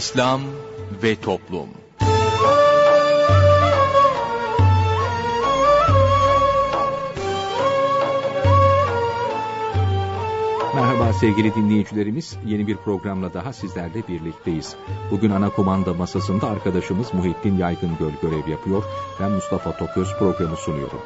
İslam ve Toplum Merhaba sevgili dinleyicilerimiz. Yeni bir programla daha sizlerle birlikteyiz. Bugün ana komanda masasında arkadaşımız Muhittin Yaygıngöl görev yapıyor. Ben Mustafa Toköz programı sunuyorum.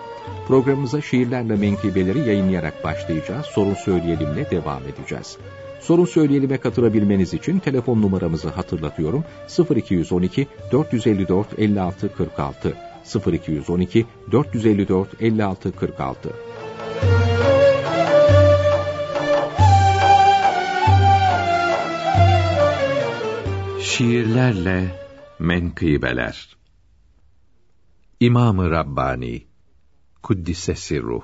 Programımıza şiirlerle menkıbeleri yayınlayarak başlayacağız. Sorun söyleyelimle devam edeceğiz. Sorun söyleyelime katılabilmeniz için telefon numaramızı hatırlatıyorum. 0212 454 56 46 0212 454 56 46 Şiirlerle menkıbeler İmam-ı Rabbani Kuddise Sirruh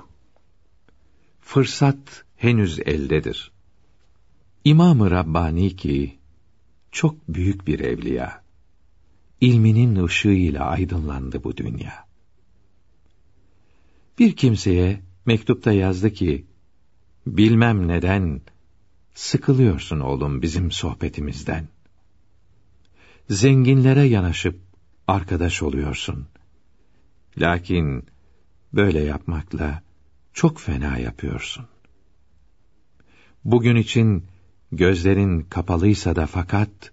Fırsat henüz eldedir. İmam-ı Rabbani ki, çok büyük bir evliya. İlminin ışığıyla aydınlandı bu dünya. Bir kimseye mektupta yazdı ki, bilmem neden, sıkılıyorsun oğlum bizim sohbetimizden. Zenginlere yanaşıp arkadaş oluyorsun. Lakin böyle yapmakla çok fena yapıyorsun. Bugün için gözlerin kapalıysa da fakat,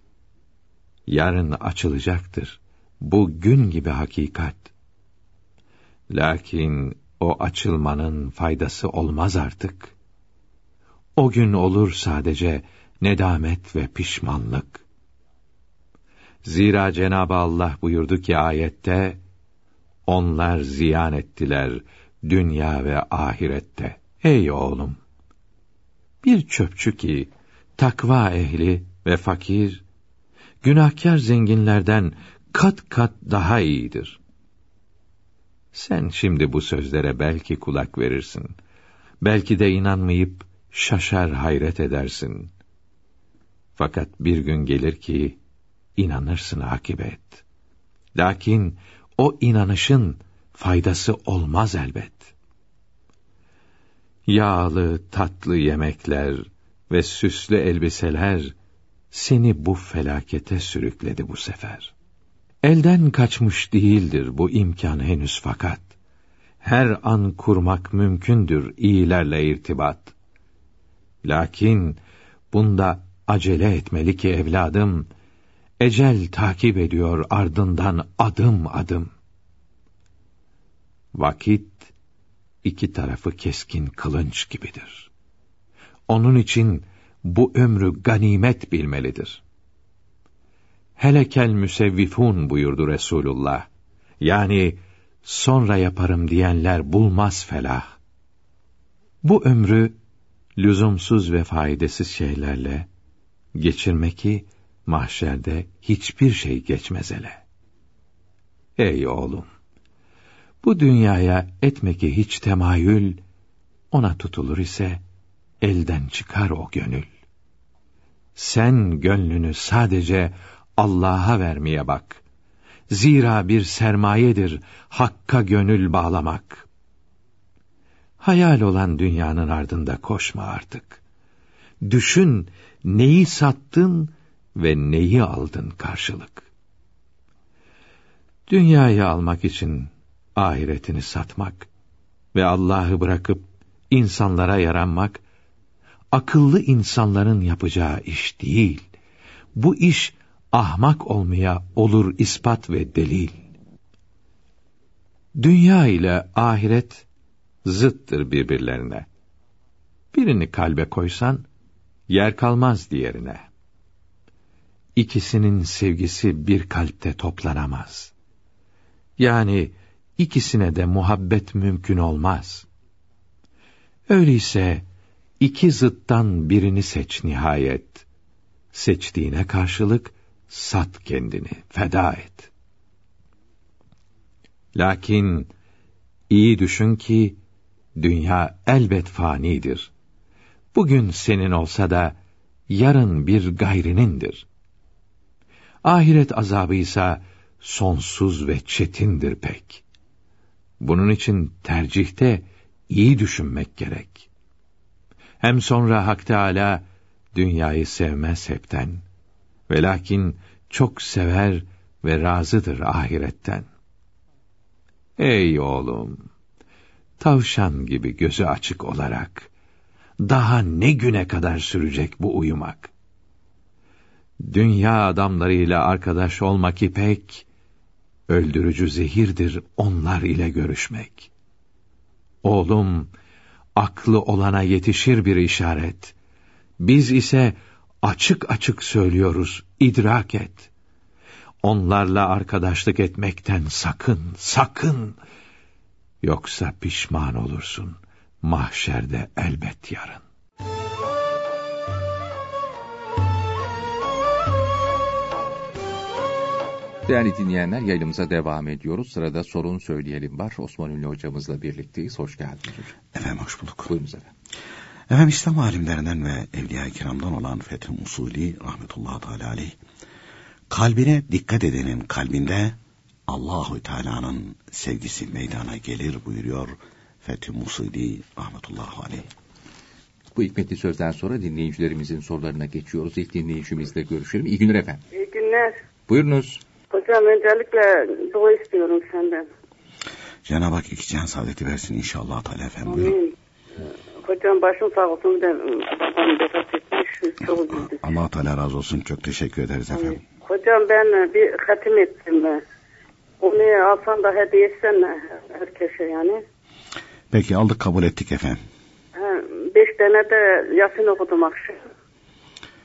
yarın açılacaktır. Bu gün gibi hakikat. Lakin o açılmanın faydası olmaz artık. O gün olur sadece nedamet ve pişmanlık. Zira Cenab-ı Allah buyurdu ki ayette, onlar ziyan ettiler dünya ve ahirette. Ey oğlum! Bir çöpçü ki, takva ehli ve fakir, günahkar zenginlerden kat kat daha iyidir. Sen şimdi bu sözlere belki kulak verirsin. Belki de inanmayıp şaşar hayret edersin. Fakat bir gün gelir ki inanırsın akibet. Lakin o inanışın faydası olmaz elbet. Yağlı, tatlı yemekler ve süslü elbiseler seni bu felakete sürükledi bu sefer. Elden kaçmış değildir bu imkan henüz fakat. Her an kurmak mümkündür iyilerle irtibat. Lakin bunda acele etmeli ki evladım, ecel takip ediyor ardından adım adım. Vakit, iki tarafı keskin kılınç gibidir. Onun için bu ömrü ganimet bilmelidir. Helekel müsevvifun buyurdu Resulullah. Yani sonra yaparım diyenler bulmaz felah. Bu ömrü lüzumsuz ve faydasız şeylerle geçirmek ki mahşerde hiçbir şey geçmez ele. Ey oğlum! Bu dünyaya etme ki hiç temayül, ona tutulur ise elden çıkar o gönül. Sen gönlünü sadece Allah'a vermeye bak. Zira bir sermayedir hakka gönül bağlamak. Hayal olan dünyanın ardında koşma artık. Düşün neyi sattın ve neyi aldın karşılık. Dünyayı almak için ahiretini satmak ve Allah'ı bırakıp insanlara yaranmak akıllı insanların yapacağı iş değil. Bu iş ahmak olmaya olur ispat ve delil. Dünya ile ahiret zıttır birbirlerine. Birini kalbe koysan, yer kalmaz diğerine. İkisinin sevgisi bir kalpte toplanamaz. Yani, ikisine de muhabbet mümkün olmaz. Öyleyse, iki zıttan birini seç nihayet. Seçtiğine karşılık, sat kendini, feda et. Lakin, iyi düşün ki, dünya elbet fanidir. Bugün senin olsa da, yarın bir gayrinindir. Ahiret azabı ise, sonsuz ve çetindir pek. Bunun için tercihte iyi düşünmek gerek. Hem sonra Hak Teâlâ, dünyayı sevmez hepten. Ve lakin çok sever ve razıdır ahiretten. Ey oğlum! Tavşan gibi gözü açık olarak, daha ne güne kadar sürecek bu uyumak? Dünya adamlarıyla arkadaş olmak ipek, öldürücü zehirdir onlar ile görüşmek. Oğlum, aklı olana yetişir bir işaret. Biz ise açık açık söylüyoruz, idrak et. Onlarla arkadaşlık etmekten sakın, sakın. Yoksa pişman olursun. Mahşerde elbet yarın. Değerli dinleyenler yayınımıza devam ediyoruz. Sırada sorun söyleyelim var. Osman Ünlü hocamızla birlikteyiz. Hoş geldiniz hocam. Efendim hoş bulduk. Buyurunuz efendim. Efendim İslam alimlerinden ve Evliya-i Kiram'dan olan Fethi Musuli rahmetullahi teala aleyh. Kalbine dikkat edenin kalbinde Allahu Teala'nın sevgisi meydana gelir buyuruyor Fethi Musuli rahmetullahi aleyh. Bu hikmetli sözden sonra dinleyicilerimizin sorularına geçiyoruz. İlk dinleyicimizle görüşelim. İyi günler efendim. İyi günler. Buyurunuz. Hocam öncelikle dua istiyorum senden. Cenab-ı Hak iki can saadeti versin inşallah Teala efendim buyurun. Amin. Hocam başım sağ olsun bir de babam vefat etmiş. Çok üzüldük. Allah Teala razı olsun çok teşekkür ederiz efendim. Hocam ben bir hatim ettim ben. Onu alsan da hediye etsen herkese yani. Peki aldık kabul ettik efendim. Ha, beş tane de Yasin okudum akşam.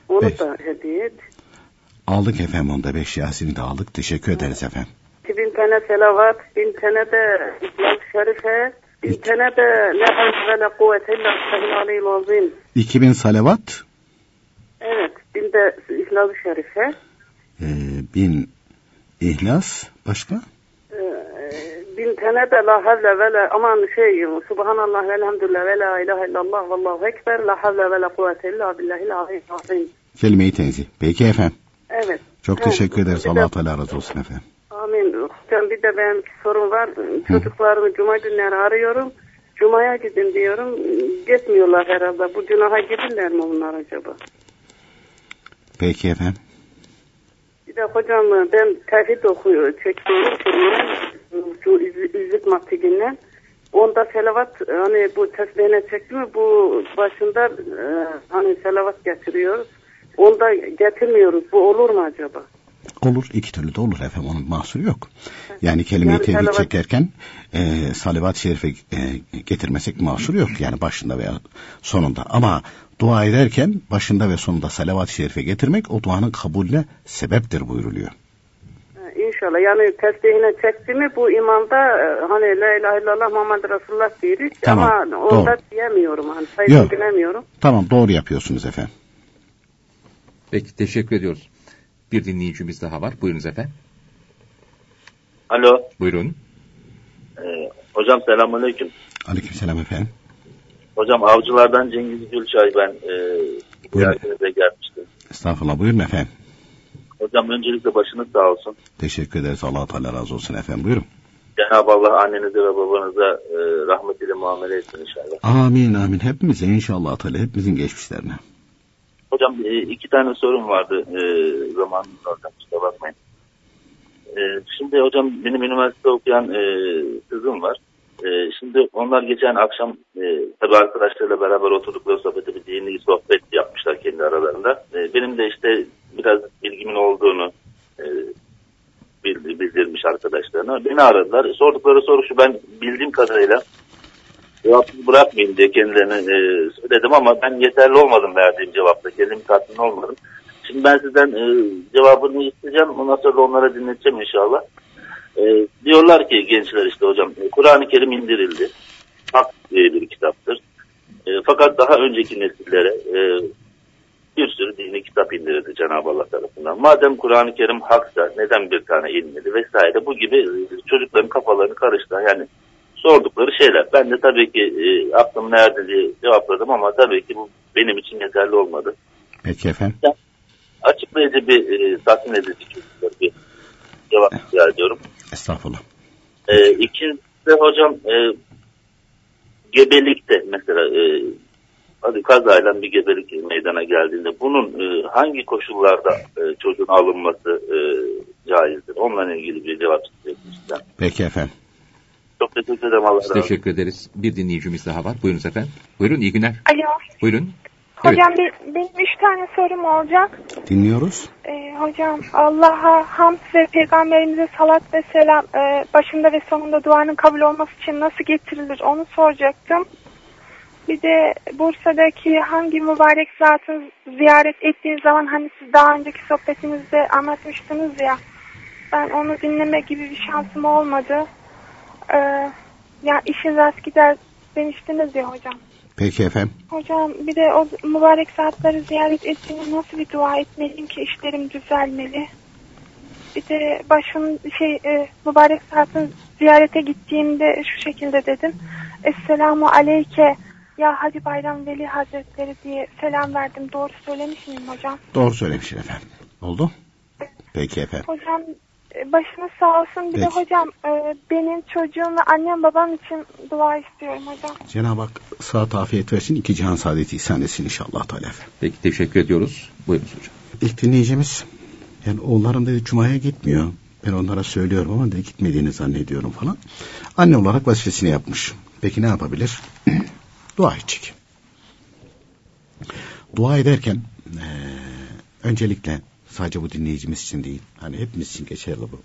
Onu Beş. da hediye et. Aldık efendim onu da beş Yasin'i de aldık teşekkür ederiz efendim. İki bin tane selavat, bin tane de İslam Şerife, bin tane de la havle ve la kuvvete illa aliyyil azim. 2000 salavat, Evet, bin de İslam Şerife. e, bin ihlas başka? Ee, bin tane de la havle ve la aman şey subhanallah ve elhamdülillah ve la ilahe illallah vallahu ekber la havle ve la kuvvete illa billahil azim. Kelime-i tenzih. Peki efendim. Evet. Çok Evet, teşekkür ederiz. Allah Teala razı olsun efendim. Amin. Hocam bir de benim bir sorum var. Çocuklarımı cuma günleri arıyorum. Cuma'ya gidin diyorum. Gitmiyorlar herhalde. Bu günaha gidirler mi bunlar acaba? Peki efendim. Bir de hocam ben tevhid okuyor, çekiyorum şu iz- İzzet Maktiginden. Onda selavat hani bu tesbihine çekti mi bu başında e, hani selavat getiriyoruz. Onda getirmiyoruz. Bu olur mu acaba? Olur. iki türlü de olur efendim. Onun mahsuru yok. Yani kelime-i Yani tevhid çekerken e, salavat-ı şerife e, getirmesek mahsuru yok. Yani başında veya sonunda. Ama dua ederken başında ve sonunda salavat-ı şerife getirmek o duanın kabulüne sebeptir buyuruluyor. İnşallah. Yani tesbihine çekti mi bu imamda e, hani la ilahe illallah Muhammed Resulullah diyoruz Tamam, ama onda doğru. diyemiyorum. Hani sayısını bilemiyorum. Tamam doğru yapıyorsunuz efendim. Peki teşekkür ediyoruz. Bir dinleyicimiz daha var. Buyurunuz efendim. Alo. Buyurun. Ee, hocam selamünaleyküm. Aleykümselam efendim. Hocam avcılardan Cengiz Gülçay ben e, Buyurun. ziyaretinize gelmiştim. Estağfurullah buyurun efendim. Hocam öncelikle başınız sağ olsun. Teşekkür ederiz. Allah Teala razı olsun efendim. Buyurun. Cenab-ı Allah annenize ve babanıza e, rahmetiyle muamele etsin inşallah. Amin amin. Hepimize inşallah Teala hepimizin geçmişlerine. Hocam e, iki tane sorum vardı e, zamanınız hocam kusura bakmayın. E, şimdi hocam benim üniversite okuyan e, kızım var. E, şimdi onlar geçen akşam e, tabii arkadaşlarıyla beraber oturdukları sohbeti bir dini sohbet yapmışlar kendi aralarında. E, benim de işte biraz bilgimin olduğunu e, bildi- bildirmiş arkadaşlarına. Beni aradılar. Sordukları soru şu ben bildiğim kadarıyla cevapsız bırakmayayım diye kendilerine e, söyledim ama ben yeterli olmadım verdiğim cevapta. Kendimi tatmin olmadım. Şimdi ben sizden e, cevabını isteyeceğim. Ondan sonra onlara dinleteceğim inşallah. E, diyorlar ki gençler işte hocam e, Kur'an-ı Kerim indirildi. Hak diye bir kitaptır. E, fakat daha önceki nesillere e, bir sürü dini kitap indirildi Cenab-ı Allah tarafından. Madem Kur'an-ı Kerim haksa neden bir tane inmedi vesaire bu gibi e, çocukların kafalarını karıştı. Yani sordukları şeyler. Ben de tabii ki e, aklım nerede diye cevapladım ama tabii ki bu benim için yeterli olmadı. Peki efendim. Açıklayıcı bir e, tatmin edici bir cevap rica ediyorum. Estağfurullah. E, ikincisi hocam e, gebelikte mesela e, hadi kazayla bir gebelik meydana geldiğinde bunun e, hangi koşullarda e, çocuğun alınması e, caizdir? Onunla ilgili bir cevap istiyorum. Peki efendim. Çok teşekkür ederim. Allah razı olsun. teşekkür ederiz. Bir dinleyicimiz daha var. Buyurunuz efendim. Buyurun iyi günler. Alo. Buyurun. Hocam be- benim üç tane sorum olacak. Dinliyoruz. Ee, hocam Allah'a hamd ve peygamberimize salat ve selam e, başında ve sonunda duanın kabul olması için nasıl getirilir onu soracaktım. Bir de Bursa'daki hangi mübarek zatı ziyaret ettiğiniz zaman hani siz daha önceki sohbetinizde anlatmıştınız ya. Ben onu dinleme gibi bir şansım olmadı. Ee, ya işin rast gider demiştiniz ya hocam. Peki efendim. Hocam bir de o mübarek saatleri ziyaret ettiğinde nasıl bir dua etmeliyim ki işlerim düzelmeli? Bir de başım şey e, mübarek saatin ziyarete gittiğimde şu şekilde dedim. Esselamu aleyke ya Hacı Bayram Veli Hazretleri diye selam verdim. Doğru söylemiş miyim hocam? Doğru söylemişsin efendim. Oldu. Peki efendim. Hocam başınız sağ olsun. Bir de Peki. hocam e, benim çocuğum ve annem babam için dua istiyorum hocam. Cenab-ı Hak sıhhat afiyet versin. iki cihan saadeti ihsan etsin inşallah Teala. Peki teşekkür ediyoruz. Buyurunuz hocam. İlk dinleyicimiz yani oğullarım dedi Cuma'ya gitmiyor. Ben onlara söylüyorum ama dedi gitmediğini zannediyorum falan. Anne olarak vazifesini yapmış. Peki ne yapabilir? Dua edecek. Dua ederken eee, öncelikle sadece bu dinleyicimiz için değil. Hani hepimiz için geçerli bu.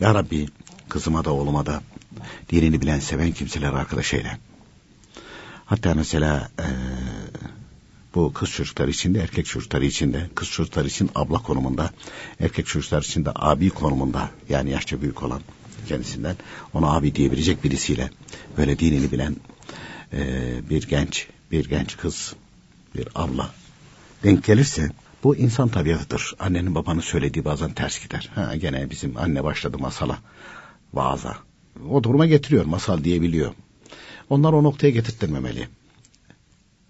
Ya Rabbi kızıma da oğluma da dinini bilen seven kimseler arkadaş eyle. Hatta mesela eee, bu kız çocukları için de erkek çocukları için de kız çocukları için abla konumunda erkek çocuklar için de abi konumunda yani yaşça büyük olan kendisinden ona abi diyebilecek birisiyle böyle dinini bilen eee, bir genç bir genç kız bir abla denk gelirse bu insan tabiatıdır. Annenin babanın söylediği bazen ters gider. Ha, gene bizim anne başladı masala, vaaza. O duruma getiriyor, masal diyebiliyor. Onlar o noktaya getirtmemeli.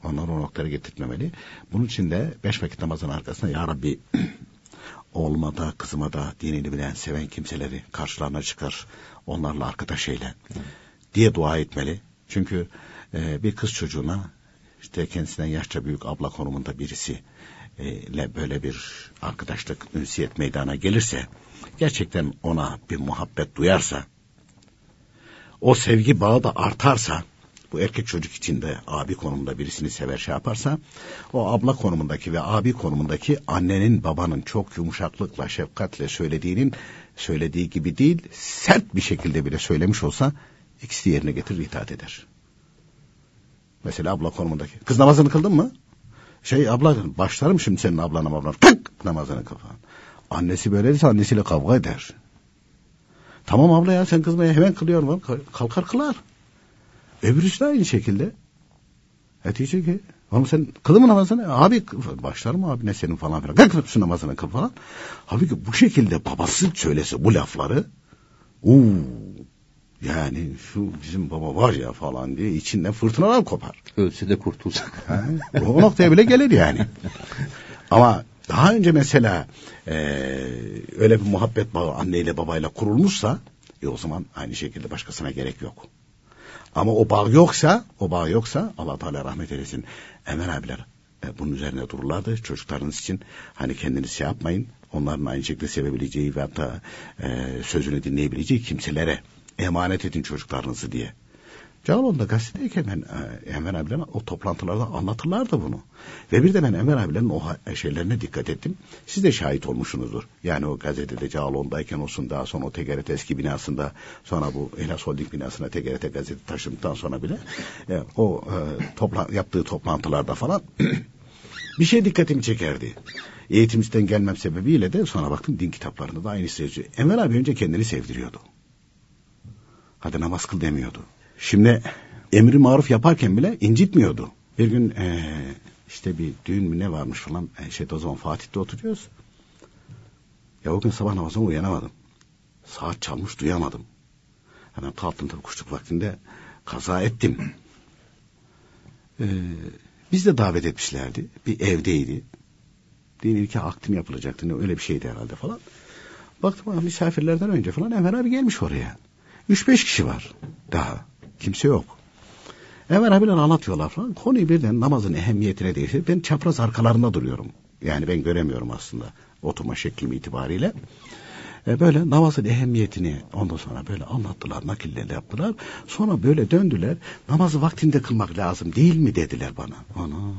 Onlar o noktaya getirtmemeli. Bunun için de beş vakit namazın arkasında Ya Rabbi oğluma da kızıma da dinini bilen seven kimseleri karşılarına çıkar. Onlarla arkadaş eyle diye dua etmeli. Çünkü e, bir kız çocuğuna işte kendisinden yaşça büyük abla konumunda birisi ile böyle bir arkadaşlık, ünsiyet meydana gelirse gerçekten ona bir muhabbet duyarsa o sevgi bağı da artarsa bu erkek çocuk için de abi konumunda birisini sever şey yaparsa o abla konumundaki ve abi konumundaki annenin babanın çok yumuşaklıkla şefkatle söylediğinin söylediği gibi değil sert bir şekilde bile söylemiş olsa ikisi yerine getirir itaat eder. Mesela abla konumundaki. Kız namazını kıldın mı? Şey abla başlarım şimdi senin ablana ablana. Tık namazını kıl falan. Annesi böyleyse annesiyle kavga eder. Tamam abla ya sen kızmaya hemen kılıyorum. Kalkar kılar. Öbürüsü de aynı şekilde. E diyecek ki ama sen kılı mı namazını? Abi başlar mı abi ne senin falan filan. Kalk şu namazını kıl falan. Halbuki bu şekilde babası söylese bu lafları uuu yani şu bizim baba var ya falan diye içinden fırtınalar kopar. Ölse de kurtulsa. Ha, o noktaya bile gelir yani. Ama daha önce mesela e, öyle bir muhabbet bağı anneyle babayla kurulmuşsa e, o zaman aynı şekilde başkasına gerek yok. Ama o bağ yoksa, o bağ yoksa Allah Teala rahmet eylesin. Emel abiler e, bunun üzerine dururlardı. Çocuklarınız için hani kendiniz şey yapmayın. Onların aynı şekilde sevebileceği ve hatta e, sözünü dinleyebileceği kimselere emanet edin çocuklarınızı diye. Cağaloğlu'nda gazetedeyken ben e, Enver abilerin o toplantılarda anlatırlardı bunu. Ve bir de ben Enver abilerin o ha- şeylerine dikkat ettim. Siz de şahit olmuşsunuzdur. Yani o gazetede Cağaloğlu'ndayken olsun daha sonra o TGRT eski binasında sonra bu Elas Holding binasına TGRT gazete taşındıktan sonra bile e, o e, topla, yaptığı toplantılarda falan bir şey dikkatimi çekerdi. Eğitimisten gelmem sebebiyle de sonra baktım din kitaplarında da aynı yazıyor. Enver abi önce kendini sevdiriyordu. Hadi namaz kıl demiyordu. Şimdi emri maruf yaparken bile incitmiyordu. Bir gün eee, işte bir düğün mü ne varmış falan. E, şey o zaman Fatih'te oturuyoruz. Ya o gün sabah namazına uyanamadım. Saat çalmış duyamadım. Hemen kalktım tabii kuşluk vaktinde kaza ettim. Ee, biz de davet etmişlerdi. Bir evdeydi. Dini ki aktim yapılacaktı. Ne, Öyle bir şeydi herhalde falan. Baktım misafirlerden önce falan Enver abi gelmiş oraya. Üç beş kişi var daha. Kimse yok. Enver abiler anlatıyorlar falan. Konuyu birden namazın ehemmiyetine değişti. Ben çapraz arkalarında duruyorum. Yani ben göremiyorum aslında oturma şeklim itibariyle. E böyle namazın ehemmiyetini ondan sonra böyle anlattılar, nakillerini yaptılar. Sonra böyle döndüler. Namazı vaktinde kılmak lazım değil mi dediler bana. Ana.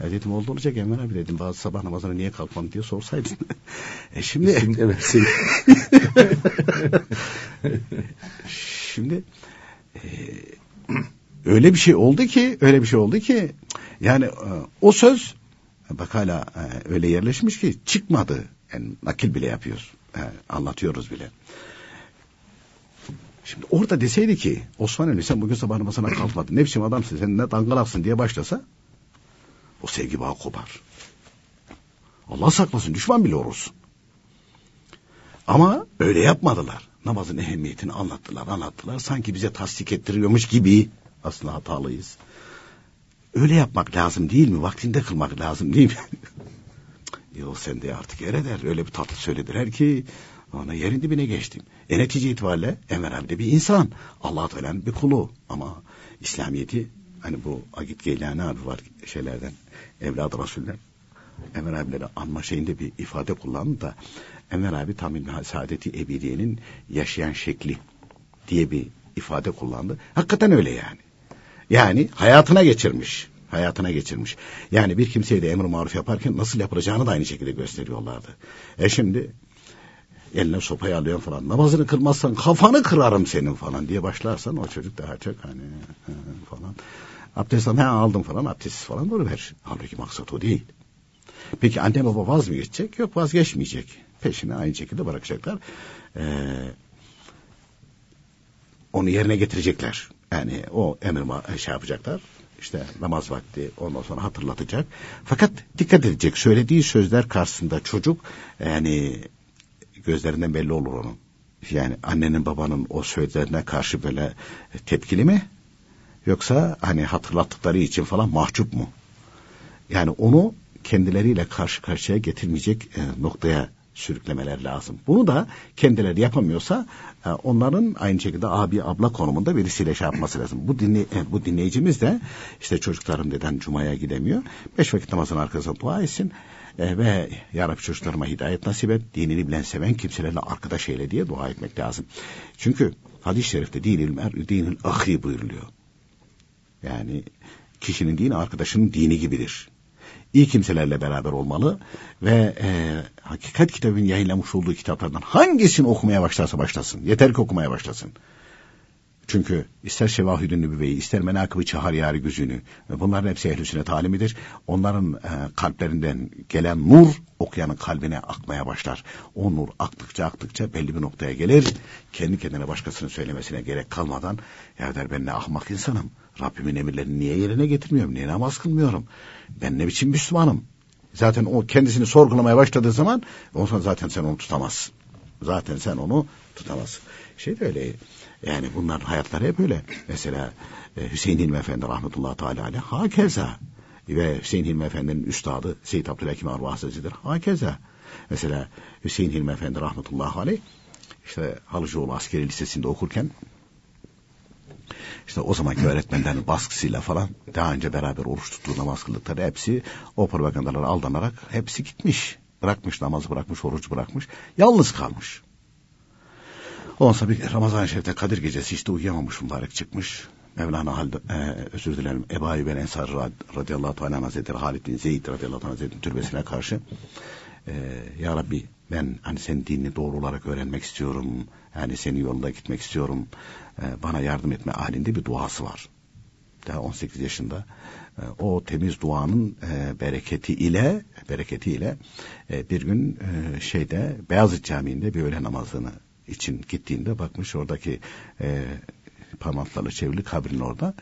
E dedim oldu olacak Enver abi dedim. Bazı sabah namazına niye kalkmam diye sorsaydın. e şimdi... Şimdi evet. Şimdi e, öyle bir şey oldu ki öyle bir şey oldu ki yani e, o söz bak hala e, öyle yerleşmiş ki çıkmadı. Yani nakil bile yapıyoruz. E, anlatıyoruz bile. Şimdi orada deseydi ki Osman Ali sen bugün sabah namazına kalkmadın. Ne biçim adamsın sen ne dangalaksın diye başlasa o sevgi bağı kopar. Allah saklasın düşman bile olursun. Ama öyle yapmadılar. Namazın ehemmiyetini anlattılar anlattılar. Sanki bize tasdik ettiriyormuş gibi aslında hatalıyız. Öyle yapmak lazım değil mi? Vaktinde kılmak lazım değil mi? Yok sen de artık yer eder. Öyle bir tatlı söylediler ki ona yerin dibine geçtim. E netice itibariyle Enver abi de bir insan. allah Teala'nın bir kulu. Ama İslamiyet'i hani bu Agit Geylani abi var şeylerden evladı Resul'den. Enver abileri anma şeyinde bir ifade kullandı da Enver abi tam Saadeti Ebidiye'nin yaşayan şekli diye bir ifade kullandı. Hakikaten öyle yani. Yani hayatına geçirmiş. Hayatına geçirmiş. Yani bir kimseye de emir maruf yaparken nasıl yapılacağını da aynı şekilde gösteriyorlardı. E şimdi eline sopayı alıyorsun falan. Namazını kılmazsan kafanı kırarım senin falan diye başlarsan o çocuk daha çok hani falan. Abdest he aldım falan abdestsiz falan doğru ver. Halbuki maksat o değil. Peki anne baba vaz mı geçecek? Yok vazgeçmeyecek. Peşine aynı şekilde bırakacaklar. Ee, onu yerine getirecekler. Yani o emir şey yapacaklar. İşte namaz vakti ondan sonra hatırlatacak. Fakat dikkat edecek. Söylediği sözler karşısında çocuk yani gözlerinden belli olur onun. Yani annenin babanın o sözlerine karşı böyle tepkili mi? Yoksa hani hatırlattıkları için falan mahcup mu? Yani onu kendileriyle karşı karşıya getirmeyecek e, noktaya sürüklemeler lazım. Bunu da kendileri yapamıyorsa e, onların aynı şekilde abi abla konumunda birisiyle şey yapması lazım. Bu dinle, e, bu dinleyicimiz de işte çocuklarım neden cumaya gidemiyor? Beş vakit namazın arkasında dua etsin. E, ve Ya Rabbi çocuklarıma hidayet nasip et. Dinini bilen seven kimselerle arkadaş eyle diye dua etmek lazım. Çünkü hadis-i şerifte dinil mer dinil ahi buyuruluyor. Yani kişinin dini arkadaşının dini gibidir iyi kimselerle beraber olmalı ve e, hakikat kitabının yayınlamış olduğu kitaplardan hangisini okumaya başlarsa başlasın. Yeter ki okumaya başlasın. Çünkü ister Şevahüdün Nübüvveyi, ister Menakıb-ı Çaharyari Güzünü bunların hepsi ehl sünnet talimidir. Onların e, kalplerinden gelen nur okuyanın kalbine akmaya başlar. O nur aktıkça aktıkça belli bir noktaya gelir. Kendi kendine başkasının söylemesine gerek kalmadan ya der ben ne ahmak insanım. Rabbimin emirlerini niye yerine getirmiyorum? Niye namaz kılmıyorum? Ben ne biçim Müslümanım? Zaten o kendisini sorgulamaya başladığı zaman o zaman zaten sen onu tutamazsın. Zaten sen onu tutamazsın. Şey de öyle yani bunların hayatları hep öyle. Mesela e, Hüseyin Hilmi Efendi rahmetullahi teala aleyh hakeza ve Hüseyin Hilmi Efendi'nin üstadı Seyyid Abdülhakim Hazretleri'dir. Hakeza. Mesela Hüseyin Hilmi Efendi rahmetullahi aleyh işte Halıcıoğlu Askeri Lisesi'nde okurken işte o zamanki öğretmenlerin baskısıyla falan daha önce beraber oruç tuttuğu namaz kıldıkları hepsi o propagandalara aldanarak hepsi gitmiş. Bırakmış namazı bırakmış, oruç bırakmış. Yalnız kalmış. Sonra bir Ramazan-ı Şerif'te Kadir gecesi işte uyuyamamış mübarek çıkmış. Mevlana Halid, e, özür dilerim Ebu Ayyub el Ensar radıyallahu teala hazretleri Halid bin Zeyd radıyallahu teala hazretleri türbesine karşı e, Ya Rabbi ben hani senin dinini doğru olarak öğrenmek istiyorum. Yani senin yolunda gitmek istiyorum. E, bana yardım etme halinde bir duası var. Daha 18 yaşında. E, o temiz duanın e, bereketi ile bereketi ile e, bir gün e, şeyde Beyazıt Camii'nde bir öğle namazını için gittiğinde bakmış oradaki parmaklarla çevrili kabrin orada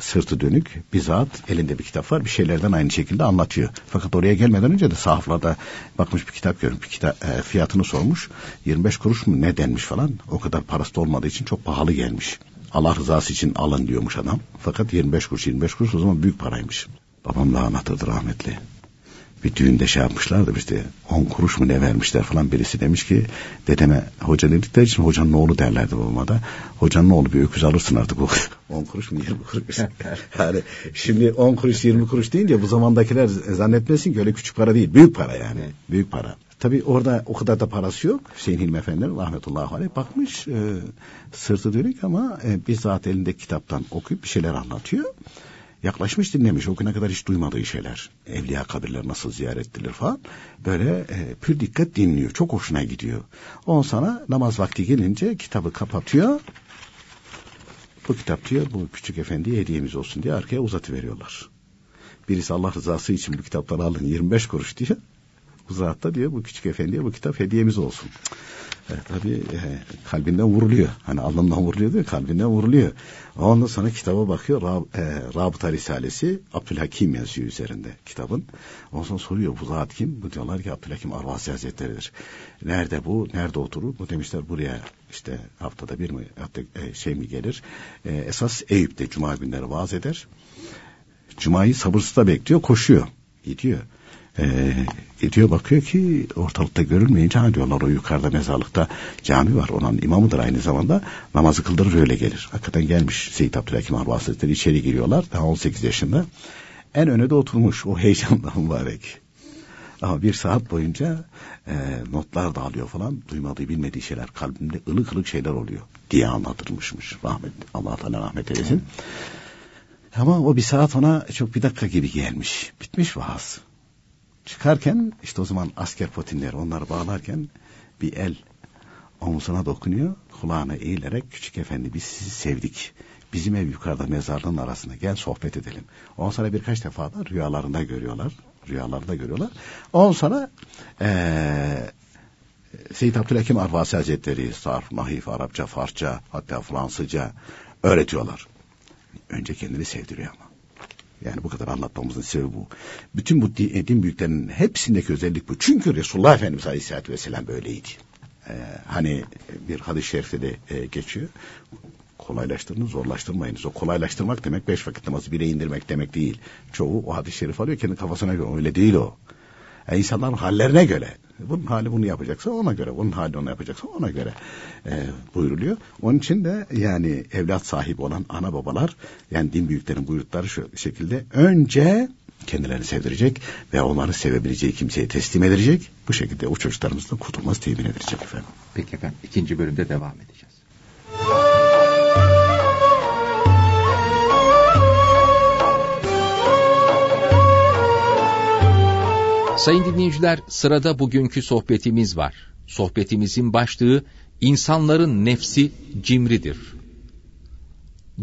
sırtı dönük bizzat elinde bir kitap var bir şeylerden aynı şekilde anlatıyor. Fakat oraya gelmeden önce de sahaflarda bakmış bir kitap görmüş bir kitap e, fiyatını sormuş 25 kuruş mu ne denmiş falan o kadar parası da olmadığı için çok pahalı gelmiş. Allah rızası için alın diyormuş adam. Fakat 25 kuruş 25 kuruş o zaman büyük paraymış. Babam da anlatırdı rahmetli. Bir düğünde şey yapmışlardı işte 10 kuruş mu ne vermişler falan birisi demiş ki dedeme hoca dedikleri için hocanın oğlu derlerdi babama da. Hocanın oğlu bir öküz alırsın artık o 10 kuruş mu 20 kuruş yani şimdi 10 kuruş 20 kuruş deyince bu zamandakiler zannetmesin ki öyle küçük para değil büyük para yani büyük para. Tabi orada o kadar da parası yok. Hüseyin Hilmi Efendi rahmetullahi aleyh bakmış e, sırtı dönük ama e, bizzat elinde kitaptan okuyup bir şeyler anlatıyor. Yaklaşmış dinlemiş o güne kadar hiç duymadığı şeyler. Evliya kabirler nasıl ziyaret edilir falan. Böyle e, pür dikkat dinliyor. Çok hoşuna gidiyor. On sana namaz vakti gelince kitabı kapatıyor. Bu kitap diyor bu küçük efendiye hediyemiz olsun diye arkaya uzatıveriyorlar. Birisi Allah rızası için bu kitapları alın 25 kuruş diyor. Uzatta diyor bu küçük efendiye bu kitap hediyemiz olsun. E, tabii e, kalbinden vuruluyor. Hani alnından vuruluyor diyor kalbinden vuruluyor. Ondan sonra kitaba bakıyor. Rab, e, Rabıta Risalesi Abdülhakim yazıyor üzerinde kitabın. Ondan sonra soruyor bu zat kim? Bu diyorlar ki Abdülhakim Arvasi Hazretleri'dir. Nerede bu? Nerede oturur? Bu demişler buraya işte haftada bir mi e, şey mi gelir? E, esas Eyüp'te Cuma günleri vaaz eder. Cuma'yı sabırsızla bekliyor, koşuyor. Gidiyor e, gidiyor bakıyor ki ortalıkta görülmeyince ha diyorlar o yukarıda mezarlıkta cami var onun imamıdır aynı zamanda namazı kıldırır öyle gelir. Hakikaten gelmiş Seyit Abdülhakim Arba Hazretleri içeri giriyorlar daha 18 yaşında en öne de oturmuş o heyecanla mübarek. Ama bir saat boyunca e, notlar dağılıyor falan. Duymadığı bilmediği şeyler kalbinde ılık ılık şeyler oluyor diye anlatılmışmış. Rahmet, Allah Teala rahmet eylesin. Ama o bir saat ona çok bir dakika gibi gelmiş. Bitmiş vaaz. Çıkarken işte o zaman asker potinleri onları bağlarken bir el omuzuna dokunuyor. Kulağına eğilerek küçük efendi biz sizi sevdik. Bizim ev yukarıda mezarlığın arasında gel sohbet edelim. On sonra birkaç defa da rüyalarında görüyorlar. Rüyalarında görüyorlar. On sonra ee, Seyyid Abdülhakim Arvasi Hazretleri sarf, mahif, Arapça, Farsça hatta Fransızca öğretiyorlar. Önce kendini sevdiriyor ama. Yani bu kadar anlatmamızın sebebi bu. Bütün bu din, büyüklerinin hepsindeki özellik bu. Çünkü Resulullah Efendimiz Aleyhisselatü Vesselam böyleydi. Ee, hani bir hadis-i şerifte de e, geçiyor. Kolaylaştırın, zorlaştırmayınız. O kolaylaştırmak demek beş vakit namazı bire indirmek demek değil. Çoğu o hadis-i şerif alıyor kendi kafasına göre. Öyle değil o. Yani insanların hallerine göre bunun hali bunu yapacaksa ona göre, bunun hali onu yapacaksa ona göre e, buyuruluyor. Onun için de yani evlat sahibi olan ana babalar yani din büyüklerin buyurdukları şu şekilde önce kendilerini sevdirecek ve onları sevebileceği kimseye teslim edecek. Bu şekilde o çocuklarımızın kurtulması temin edilecek efendim. Peki efendim ikinci bölümde devam edeceğiz. Sayın dinleyiciler, sırada bugünkü sohbetimiz var. Sohbetimizin başlığı, insanların nefsi cimridir.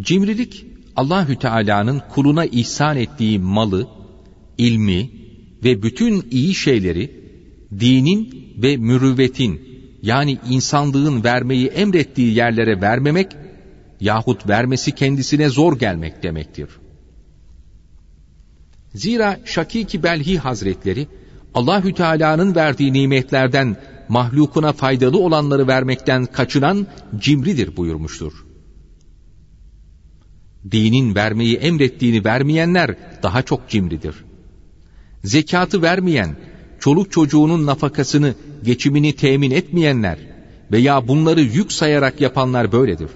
Cimrilik, Allahü Teala'nın kuluna ihsan ettiği malı, ilmi ve bütün iyi şeyleri, dinin ve mürüvvetin, yani insanlığın vermeyi emrettiği yerlere vermemek, yahut vermesi kendisine zor gelmek demektir. Zira Şakiki Belhi Hazretleri, Allahü Teala'nın verdiği nimetlerden mahlukuna faydalı olanları vermekten kaçınan cimridir buyurmuştur. Dinin vermeyi emrettiğini vermeyenler daha çok cimridir. Zekatı vermeyen, çoluk çocuğunun nafakasını, geçimini temin etmeyenler veya bunları yük sayarak yapanlar böyledir.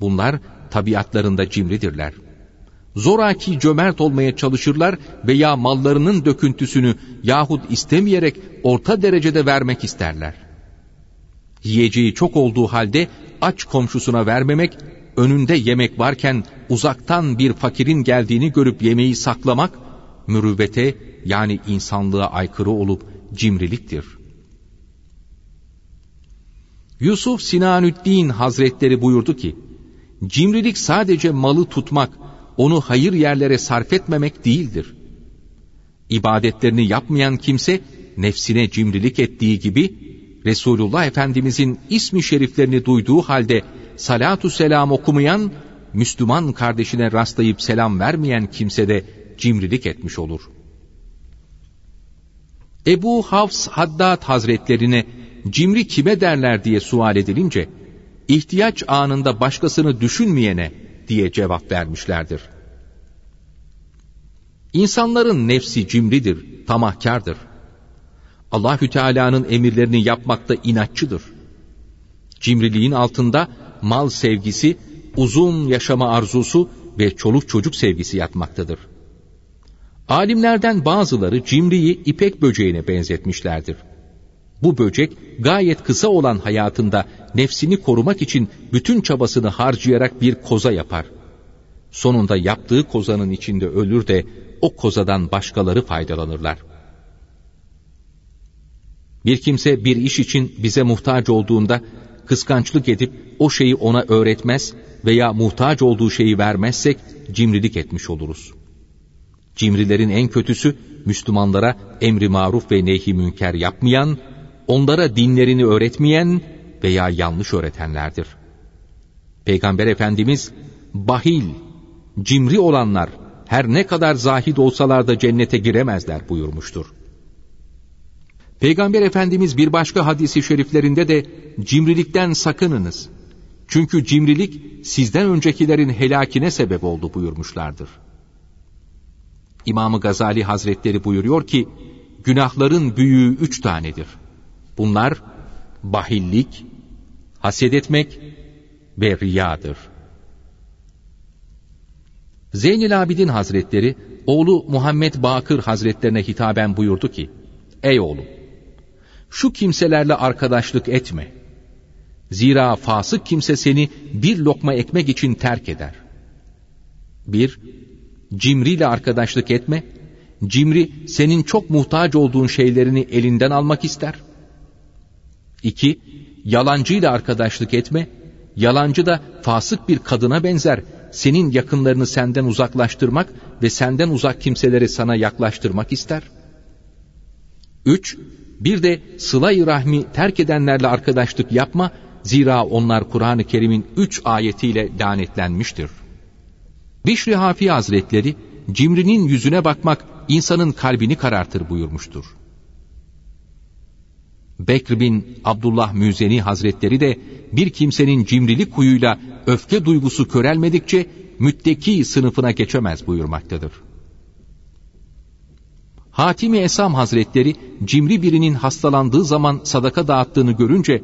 Bunlar tabiatlarında cimridirler zoraki cömert olmaya çalışırlar veya mallarının döküntüsünü yahut istemeyerek orta derecede vermek isterler. Yiyeceği çok olduğu halde aç komşusuna vermemek, önünde yemek varken uzaktan bir fakirin geldiğini görüp yemeği saklamak, mürüvvete yani insanlığa aykırı olup cimriliktir. Yusuf Sinanüddin Hazretleri buyurdu ki, cimrilik sadece malı tutmak, onu hayır yerlere sarf etmemek değildir. İbadetlerini yapmayan kimse nefsine cimrilik ettiği gibi Resulullah Efendimizin ismi şeriflerini duyduğu halde salatu selam okumayan, Müslüman kardeşine rastlayıp selam vermeyen kimse de cimrilik etmiş olur. Ebu Hafs Haddad Hazretlerine cimri kime derler diye sual edilince, ihtiyaç anında başkasını düşünmeyene diye cevap vermişlerdir. İnsanların nefsi cimridir, tamahkardır. Allahü Teala'nın emirlerini yapmakta inatçıdır. Cimriliğin altında mal sevgisi, uzun yaşama arzusu ve çoluk çocuk sevgisi yatmaktadır. Alimlerden bazıları cimriyi ipek böceğine benzetmişlerdir. Bu böcek gayet kısa olan hayatında nefsini korumak için bütün çabasını harcayarak bir koza yapar. Sonunda yaptığı kozanın içinde ölür de o kozadan başkaları faydalanırlar. Bir kimse bir iş için bize muhtaç olduğunda kıskançlık edip o şeyi ona öğretmez veya muhtaç olduğu şeyi vermezsek cimrilik etmiş oluruz. Cimrilerin en kötüsü Müslümanlara emri maruf ve nehi münker yapmayan, onlara dinlerini öğretmeyen veya yanlış öğretenlerdir. Peygamber Efendimiz bahil, cimri olanlar her ne kadar zahid olsalar da cennete giremezler buyurmuştur. Peygamber Efendimiz bir başka hadisi şeriflerinde de cimrilikten sakınınız. Çünkü cimrilik sizden öncekilerin helakine sebep oldu buyurmuşlardır. İmamı Gazali Hazretleri buyuruyor ki, günahların büyüğü üç tanedir. Bunlar bahillik, haset etmek ve riyadır. Zeynel Abidin Hazretleri, oğlu Muhammed Bakır Hazretlerine hitaben buyurdu ki, Ey oğlum, şu kimselerle arkadaşlık etme. Zira fasık kimse seni bir lokma ekmek için terk eder. Bir, cimriyle arkadaşlık etme. Cimri senin çok muhtaç olduğun şeylerini elinden almak ister. İki, yalancıyla arkadaşlık etme. Yalancı da fasık bir kadına benzer. Senin yakınlarını senden uzaklaştırmak ve senden uzak kimseleri sana yaklaştırmak ister. Üç, bir de sıla-i rahmi terk edenlerle arkadaşlık yapma, zira onlar Kur'an-ı Kerim'in üç ayetiyle lanetlenmiştir. Bişri Hafi Hazretleri, cimrinin yüzüne bakmak insanın kalbini karartır buyurmuştur. Bekr bin Abdullah Müzeni Hazretleri de bir kimsenin cimrilik kuyuyla öfke duygusu körelmedikçe mütteki sınıfına geçemez buyurmaktadır. Hatimi Esam Hazretleri cimri birinin hastalandığı zaman sadaka dağıttığını görünce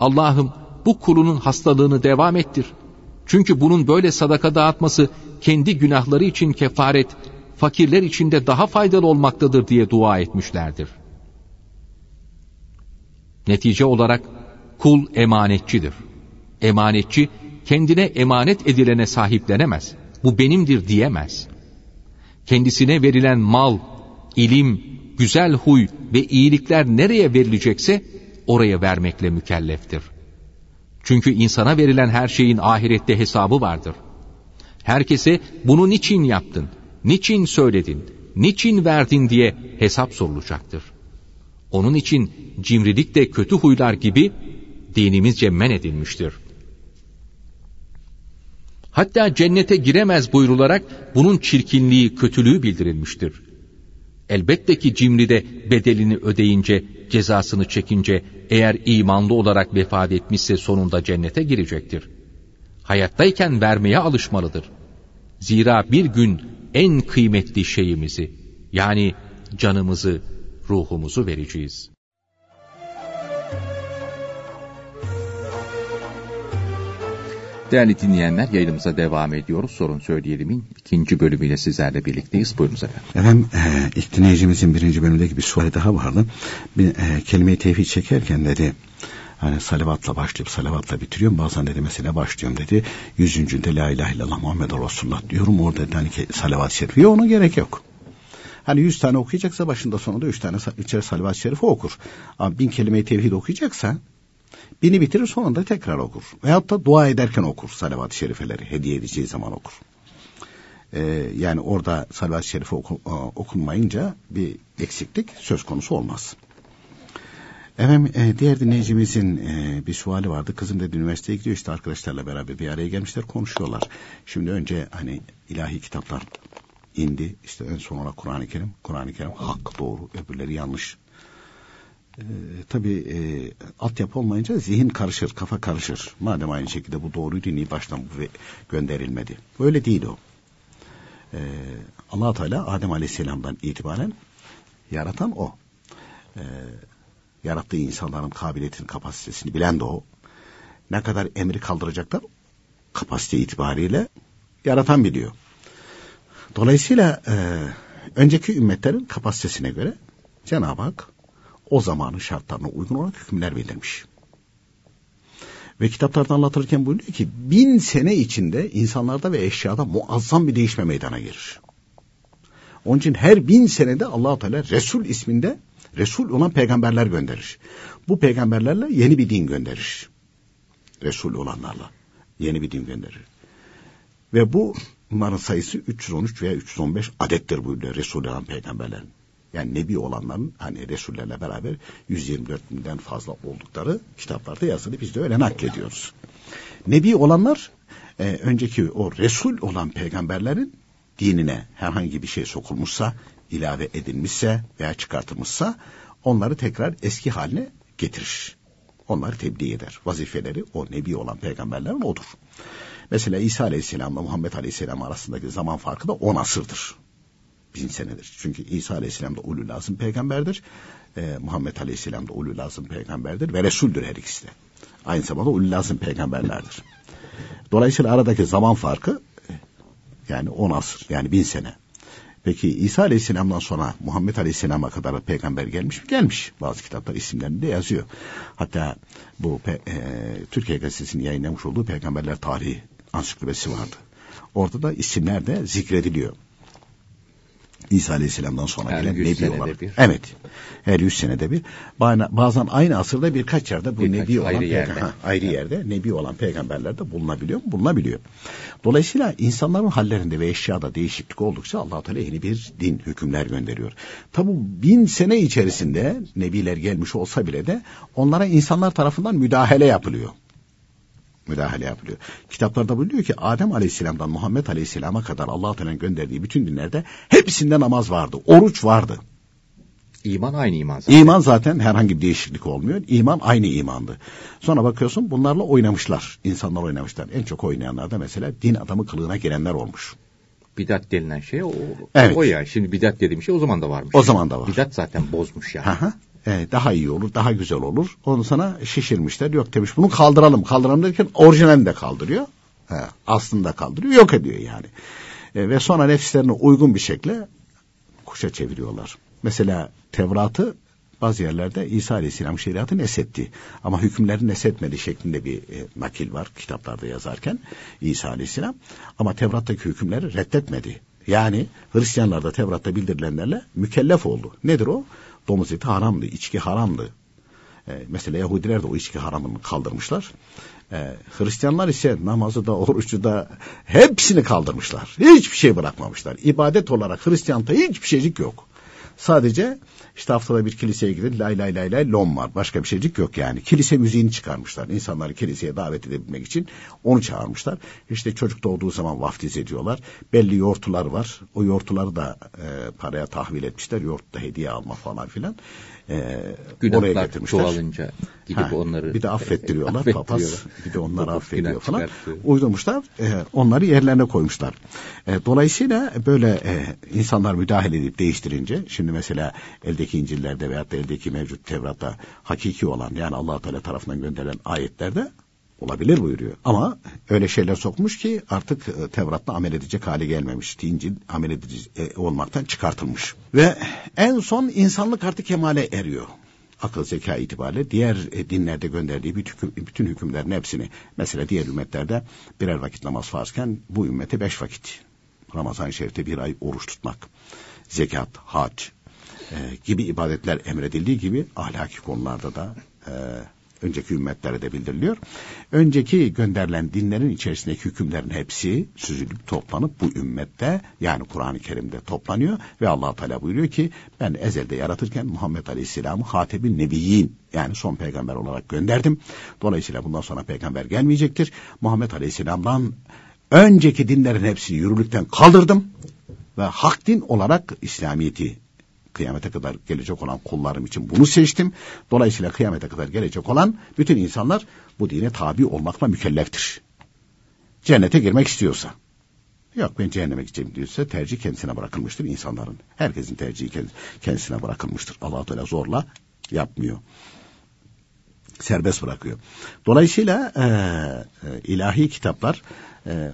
Allah'ım bu kulunun hastalığını devam ettir. Çünkü bunun böyle sadaka dağıtması kendi günahları için kefaret, fakirler için de daha faydalı olmaktadır diye dua etmişlerdir. Netice olarak kul emanetçidir. Emanetçi kendine emanet edilene sahiplenemez. Bu benimdir diyemez. Kendisine verilen mal, ilim, güzel huy ve iyilikler nereye verilecekse oraya vermekle mükelleftir. Çünkü insana verilen her şeyin ahirette hesabı vardır. Herkese bunu niçin yaptın, niçin söyledin, niçin verdin diye hesap sorulacaktır. Onun için cimrilik de kötü huylar gibi dinimizce men edilmiştir. Hatta cennete giremez buyrularak bunun çirkinliği, kötülüğü bildirilmiştir. Elbette ki cimri de bedelini ödeyince, cezasını çekince eğer imanlı olarak vefat etmişse sonunda cennete girecektir. Hayattayken vermeye alışmalıdır. Zira bir gün en kıymetli şeyimizi yani canımızı, ruhumuzu vereceğiz. Değerli dinleyenler yayınımıza devam ediyoruz. Sorun Söyleyelim'in ikinci bölümüyle sizlerle birlikteyiz. Buyurunuz efendim. Efendim e, ilk dinleyicimizin birinci bölümündeki bir soru daha vardı. Bir e, kelime-i tevhid çekerken dedi hani salavatla başlayıp salavatla bitiriyorum. Bazen dedi mesela başlıyorum dedi. Yüzüncünde la ilahe illallah Muhammed Resulullah diyorum. Orada dedi hani salavat-ı şerifi. Yok ona gerek yok. Hani yüz tane okuyacaksa başında sonunda üç tane üçer salavat-ı şerifi okur. Ama bin kelime-i tevhid okuyacaksa Bini bitirir sonunda tekrar okur. Veyahut da dua ederken okur salavat-ı şerifeleri. Hediye edeceği zaman okur. Ee, yani orada salavat-ı şerife oku, e, okunmayınca bir eksiklik söz konusu olmaz. Efendim e, diğer dinleyicimizin e, bir suali vardı. Kızım dedi üniversiteye gidiyor işte arkadaşlarla beraber bir araya gelmişler konuşuyorlar. Şimdi önce hani ilahi kitaplar indi. İşte en sonra Kur'an-ı Kerim. Kur'an-ı Kerim hak doğru öbürleri yanlış e, tabii e, altyapı olmayınca zihin karışır, kafa karışır. Madem aynı şekilde bu doğruydu niye baştan bu gönderilmedi? Öyle değil o. Ee, allah Teala Adem Aleyhisselam'dan itibaren yaratan o. Ee, yarattığı insanların kabiliyetini, kapasitesini bilen de o. Ne kadar emri kaldıracaklar kapasite itibariyle yaratan biliyor. Dolayısıyla e, önceki ümmetlerin kapasitesine göre Cenab-ı Hak o zamanın şartlarına uygun olarak hükümler bildirmiş. Ve kitaplarda anlatırken buyuruyor ki bin sene içinde insanlarda ve eşyada muazzam bir değişme meydana gelir. Onun için her bin senede allah Teala Resul isminde Resul olan peygamberler gönderir. Bu peygamberlerle yeni bir din gönderir. Resul olanlarla yeni bir din gönderir. Ve bu bunların sayısı 313 veya 315 adettir buyuruyor Resul olan peygamberlerin. Yani Nebi olanların hani Resullerle beraber 124 binden fazla oldukları kitaplarda yazılı biz de öyle naklediyoruz. Nebi olanlar e, önceki o Resul olan peygamberlerin dinine herhangi bir şey sokulmuşsa, ilave edilmişse veya çıkartılmışsa onları tekrar eski haline getirir. Onları tebliğ eder. Vazifeleri o nebi olan peygamberlerin odur. Mesela İsa Aleyhisselam'la Muhammed Aleyhisselam arasındaki zaman farkı da 10 asırdır. Bin senedir. Çünkü İsa Aleyhisselam da ulul azım peygamberdir. Ee, Muhammed Aleyhisselam da ulul azım peygamberdir ve Resul'dür her ikisi de. Aynı zamanda ulul azım peygamberlerdir. Dolayısıyla aradaki zaman farkı yani 10 asır yani bin sene. Peki İsa Aleyhisselam'dan sonra Muhammed Aleyhisselam'a kadar peygamber gelmiş mi? Gelmiş. Bazı kitaplar isimlerinde yazıyor. Hatta bu e, Türkiye Gazetesi'nin yayınlamış olduğu peygamberler tarihi ansiklopedisi vardı. Orada da isimler de zikrediliyor. İsa Aleyhisselam'dan sonra her gelen nebi olarak. Bir. Evet. Her yüz senede bir. Bazen aynı asırda birkaç yerde bu birkaç nebi olan ayrı yerde. Ha, ayrı yerde nebi olan peygamberler de bulunabiliyor mu? Bulunabiliyor. Dolayısıyla insanların hallerinde ve eşyada değişiklik oldukça allah Teala yeni bir din, hükümler gönderiyor. Tabi bin sene içerisinde nebiler gelmiş olsa bile de onlara insanlar tarafından müdahale yapılıyor müdahale yapılıyor. Kitaplarda buyuruyor ki Adem Aleyhisselam'dan Muhammed Aleyhisselam'a kadar Allah Teala'nın gönderdiği bütün dinlerde hepsinde namaz vardı, oruç vardı. İman aynı iman zaten. İman zaten herhangi bir değişiklik olmuyor. İman aynı imandı. Sonra bakıyorsun bunlarla oynamışlar. İnsanlar oynamışlar. En çok oynayanlar da mesela din adamı kılığına girenler olmuş. Bidat denilen şey o, evet. o ya. Şimdi bidat dediğim şey o zaman da varmış. O zaman da var. Bidat zaten bozmuş yani. Aha. Evet, daha iyi olur, daha güzel olur. Onu sana şişirmişler. Yok demiş bunu kaldıralım. Kaldıralım derken orijinalini de kaldırıyor. He, aslında kaldırıyor, yok ediyor yani. E, ve sonra nefislerine uygun bir şekilde kuşa çeviriyorlar. Mesela Tevrat'ı bazı yerlerde İsa Aleyhisselam şeriatı nesetti. Ama hükümleri nesetmedi şeklinde bir e, nakil var kitaplarda yazarken İsa Aleyhisselam. Ama Tevrat'taki hükümleri reddetmedi. Yani Hristiyanlar da Tevrat'ta bildirilenlerle mükellef oldu. Nedir o? Domuz eti haramdı, içki haramdı. E, mesela Yahudiler de o içki haramını kaldırmışlar. E, Hristiyanlar ise namazı da orucu da hepsini kaldırmışlar. Hiçbir şey bırakmamışlar. İbadet olarak Hristiyan'da hiçbir şeycik yok. Sadece işte haftada bir kiliseye gidin lay lay lay lay lom var. Başka bir şeycik yok yani. Kilise müziğini çıkarmışlar. İnsanları kiliseye davet edebilmek için onu çağırmışlar. İşte çocuk doğduğu zaman vaftiz ediyorlar. Belli yortular var. O yortuları da e, paraya tahvil etmişler. Yoğurtta hediye alma falan filan. E, Günahlar oraya getirmişler. çoğalınca gidip ha, onları bir de affettiriyorlar. affettiriyor. Papaz bir de onları affediyor falan. Çıkartıyor. Uydurmuşlar. E, onları yerlerine koymuşlar. E, dolayısıyla böyle e, insanlar müdahale edip değiştirince şimdi mesela eldeki İncil'lerde veyahut da eldeki mevcut Tevrat'ta hakiki olan yani allah Teala tarafından gönderilen ayetlerde olabilir buyuruyor. Ama öyle şeyler sokmuş ki artık e, Tevrat'ta amel edecek hale gelmemiş. İncil amel edici e, olmaktan çıkartılmış. Ve en son insanlık artık kemale eriyor. Akıl zeka itibariyle diğer e, dinlerde gönderdiği bütün, bütün hükümlerin hepsini mesela diğer ümmetlerde birer vakit namaz farzken bu ümmete beş vakit Ramazan-ı Şerif'te bir ay oruç tutmak, zekat, hac e, gibi ibadetler emredildiği gibi ahlaki konularda da e, önceki ümmetlere de bildiriliyor. Önceki gönderilen dinlerin içerisindeki hükümlerin hepsi süzülüp toplanıp bu ümmette yani Kur'an-ı Kerim'de toplanıyor ve Allah Teala buyuruyor ki ben ezelde yaratırken Muhammed Aleyhisselam'ı Hatebin Nebiyyin yani son peygamber olarak gönderdim. Dolayısıyla bundan sonra peygamber gelmeyecektir. Muhammed Aleyhisselam'dan önceki dinlerin hepsini yürürlükten kaldırdım ve hak din olarak İslamiyet'i kıyamete kadar gelecek olan kullarım için bunu seçtim. Dolayısıyla kıyamete kadar gelecek olan bütün insanlar bu dine tabi olmakla mükelleftir. Cennete girmek istiyorsa. Yok ben cehenneme gideceğim diyorsa tercih kendisine bırakılmıştır insanların. Herkesin tercihi kendisine bırakılmıştır. allah Teala zorla yapmıyor. Serbest bırakıyor. Dolayısıyla e, ilahi kitaplar e,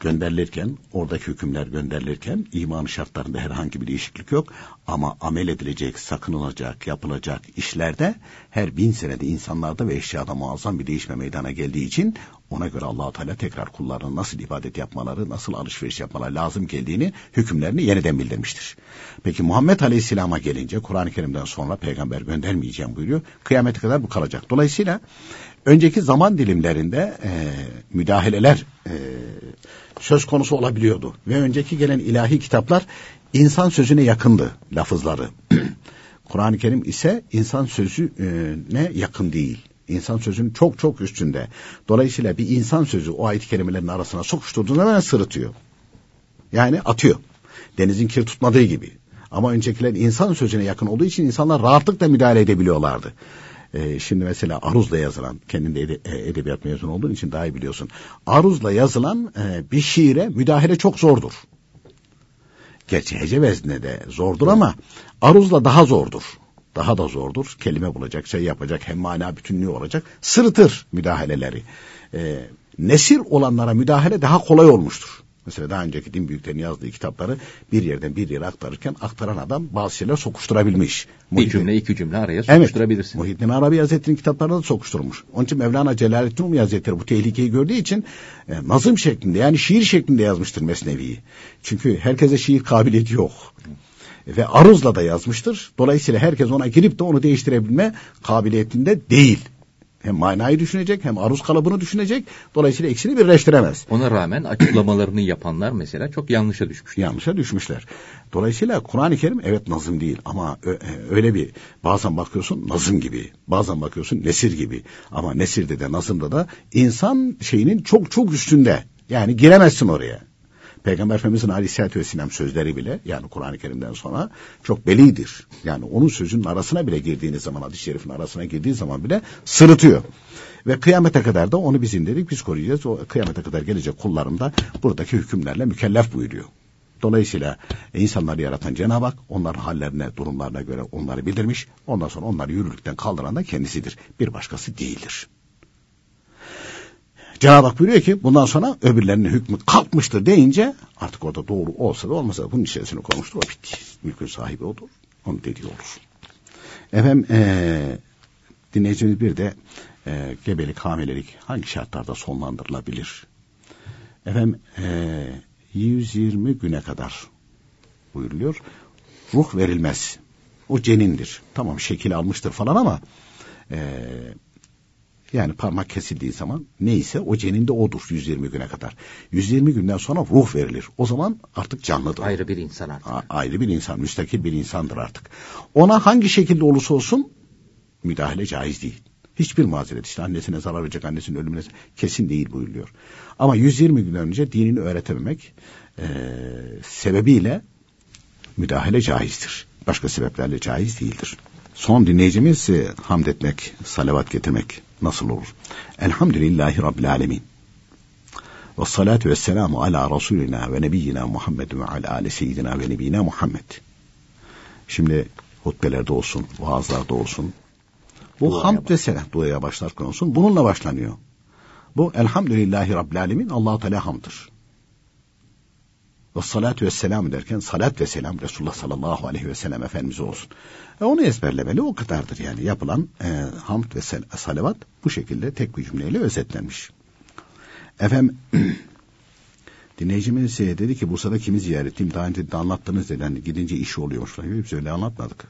gönderilirken, oradaki hükümler gönderilirken iman şartlarında herhangi bir değişiklik yok. Ama amel edilecek, sakınılacak, yapılacak işlerde her bin senede insanlarda ve eşyada muazzam bir değişme meydana geldiği için ona göre allah Teala tekrar kullarına nasıl ibadet yapmaları, nasıl alışveriş yapmaları lazım geldiğini, hükümlerini yeniden bildirmiştir. Peki Muhammed Aleyhisselam'a gelince Kur'an-ı Kerim'den sonra peygamber göndermeyeceğim buyuruyor. Kıyamete kadar bu kalacak. Dolayısıyla önceki zaman dilimlerinde e, müdahaleler e, söz konusu olabiliyordu. Ve önceki gelen ilahi kitaplar insan sözüne yakındı lafızları. Kur'an-ı Kerim ise insan sözüne yakın değil. İnsan sözünün çok çok üstünde. Dolayısıyla bir insan sözü o ayet-i kerimelerin arasına sokuşturduğunda hemen sırıtıyor. Yani atıyor. Denizin kir tutmadığı gibi. Ama öncekiler insan sözüne yakın olduğu için insanlar rahatlıkla müdahale edebiliyorlardı. Ee, şimdi mesela aruzla yazılan, kendinde ede, e, edebiyat mezunu olduğun için daha iyi biliyorsun. Aruzla yazılan e, bir şiire müdahale çok zordur. Gerçi hece vezne de zordur ama aruzla daha zordur. Daha da zordur. Kelime bulacak, şey yapacak, hem mana bütünlüğü olacak. Sırıtır müdahaleleri. Ee, nesir olanlara müdahale daha kolay olmuştur. Mesela daha önceki din büyüklerinin yazdığı kitapları bir yerden bir yere aktarırken aktaran adam bazı şeyler sokuşturabilmiş. Bir Muhittin, cümle iki cümle araya sokuşturabilirsin. Evet, Muhittin Arabi Hazretleri'nin kitaplarında da sokuşturmuş. Onun için Mevlana Celaleddin Rumi Hazretleri bu tehlikeyi gördüğü için e, nazım şeklinde yani şiir şeklinde yazmıştır Mesnevi'yi. Çünkü herkese şiir kabiliyeti yok. Ve aruzla da yazmıştır. Dolayısıyla herkes ona girip de onu değiştirebilme kabiliyetinde değil hem manayı düşünecek hem aruz kalıbını düşünecek. Dolayısıyla ikisini birleştiremez. Ona rağmen açıklamalarını yapanlar mesela çok yanlışa düşmüşler. Yanlışa düşmüşler. Dolayısıyla Kur'an-ı Kerim evet nazım değil ama e, öyle bir bazen bakıyorsun nazım gibi, bazen bakıyorsun nesir gibi. Ama nesirde de nazımda da insan şeyinin çok çok üstünde. Yani giremezsin oraya. Peygamber Efendimizin Aleyhisselatü Vesselam sözleri bile yani Kur'an-ı Kerim'den sonra çok belidir. Yani onun sözünün arasına bile girdiğiniz zaman hadis-i şerifin arasına girdiği zaman bile sırıtıyor. Ve kıyamete kadar da onu biz indirdik biz koruyacağız. O kıyamete kadar gelecek kullarım da buradaki hükümlerle mükellef buyuruyor. Dolayısıyla insanları yaratan Cenab-ı Hak onların hallerine, durumlarına göre onları bildirmiş. Ondan sonra onları yürürlükten kaldıran da kendisidir. Bir başkası değildir. Cenab-ı Hak buyuruyor ki bundan sonra öbürlerinin hükmü kalkmıştır deyince artık orada doğru olsa da olmasa da bunun içerisine konmuştur o bitti. Mülkün sahibi odur. Onun dediği olur. Efendim ee, dinleyicimiz bir de e, gebelik, hamilelik hangi şartlarda sonlandırılabilir? Efendim e, 120 güne kadar buyuruluyor. Ruh verilmez. O cenindir. Tamam şekil almıştır falan ama e, yani parmak kesildiği zaman neyse o ceninde odur 120 güne kadar. 120 günden sonra ruh verilir. O zaman artık canlıdır. Ayrı bir insan artık. A- ayrı bir insan, müstakil bir insandır artık. Ona hangi şekilde olursa olsun müdahale caiz değil. Hiçbir mazeret işte annesine zarar verecek annesinin ölümüne kesin değil buyuruyor. Ama 120 gün önce dinini öğretememek e, sebebiyle müdahale caizdir. Başka sebeplerle caiz değildir. Son dinleyicimiz e, hamd etmek, salavat getirmek nasıl olur? Elhamdülillahi Rabbil Alemin. Ve salatu ve selamu ala Resulina ve Nebiyyina Muhammed ve ala ale seyyidina ve nebiyina Muhammed. Şimdi hutbelerde olsun, vaazlarda olsun. Bu duaya hamd ve selam duaya başlarken olsun. Bununla başlanıyor. Bu elhamdülillahi Rabbil Alemin Allah-u Teala hamdır. Ve salatu ve selam derken salat ve selam Resulullah sallallahu aleyhi ve sellem Efendimiz olsun. E onu ezberlemeli o kadardır yani. Yapılan e, hamd ve salavat bu şekilde tek bir cümleyle özetlenmiş. Efendim dinleyicimiz e, dedi ki Bursa'da kimi ziyaret ettim daha önce de anlattınız dedi. Hani gidince iş oluyormuş falan. Biz öyle anlatmadık.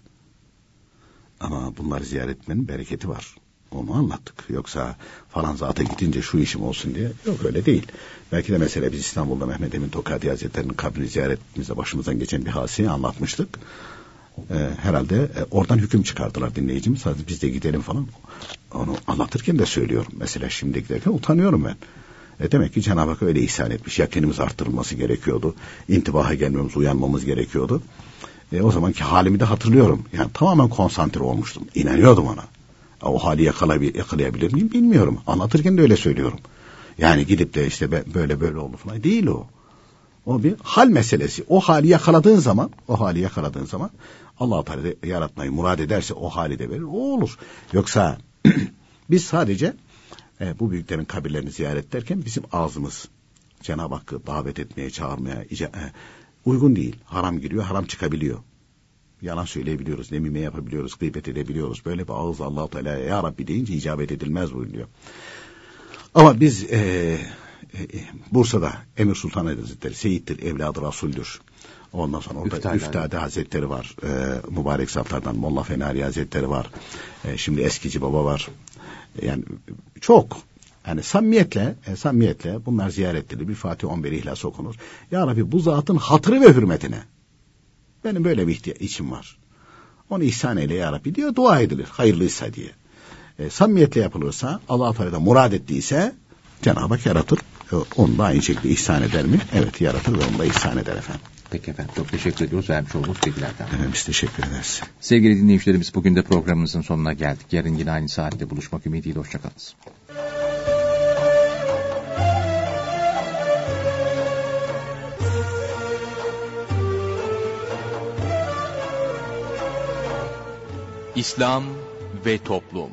Ama bunları ziyaret etmenin bereketi var. Onu anlattık. Yoksa falan zaten gidince şu işim olsun diye. Yok öyle değil. Belki de mesela biz İstanbul'da Mehmet Emin Tokadi Hazretleri'nin kabrini ziyaretimizde başımızdan geçen bir hadiseyi anlatmıştık. Ee, herhalde e, oradan hüküm çıkardılar dinleyicimiz. Hadi biz de gidelim falan. Onu anlatırken de söylüyorum. Mesela şimdi giderken utanıyorum ben. E demek ki Cenab-ı Hak öyle ihsan etmiş. Yakinimiz arttırılması gerekiyordu. İntibaha gelmemiz, uyanmamız gerekiyordu. E, o zamanki halimi de hatırlıyorum. Yani tamamen konsantre olmuştum. İnanıyordum ona. O hali yakalayabilir miyim bilmiyorum. Anlatırken de öyle söylüyorum. Yani gidip de işte böyle böyle oldu falan değil o. O bir hal meselesi. O hali yakaladığın zaman, o hali yakaladığın zaman Allah Teala yaratmayı murad ederse o hali de verir. O olur. Yoksa biz sadece e, bu büyüklerin kabirlerini ziyaret ederken bizim ağzımız Cenab-ı Hakk'ı davet etmeye, çağırmaya e, uygun değil. Haram giriyor, haram çıkabiliyor. Yalan söyleyebiliyoruz, nemime yapabiliyoruz, gıybet edebiliyoruz. Böyle bir ağız allah Teala ya Rabbi deyince icabet edilmez buyuruyor. Ama biz e, e, Bursa'da Emir Sultan Hazretleri Seyittir, evladı Rasuldür. Ondan sonra orada Üftade, Üftade Hazretleri var. E, mübarek saflardan Molla Fenari Hazretleri var. E, şimdi Eskici Baba var. E, yani çok yani samimiyetle, e, samimiyetle bunlar ziyaretleri bir Fatih 11 ihlas okunur. Ya Rabbi bu zatın hatırı ve hürmetine benim böyle bir içim var. Onu ihsan eyle ya Rabbi diyor dua edilir hayırlıysa diye. E, samimiyetle yapılırsa Allah Teala murad ettiyse Cenab-ı Hak yaratır. E, onu da aynı şekilde ihsan eder mi? Evet yaratır ve onu da ihsan eder efendim. Peki efendim çok teşekkür ediyoruz vermiş olduğunuz bilgilerden. Evet biz teşekkür ederiz. Sevgili dinleyicilerimiz bugün de programımızın sonuna geldik. Yarın yine aynı saatte buluşmak ümidiyle hoşçakalınız. İslam ve Toplum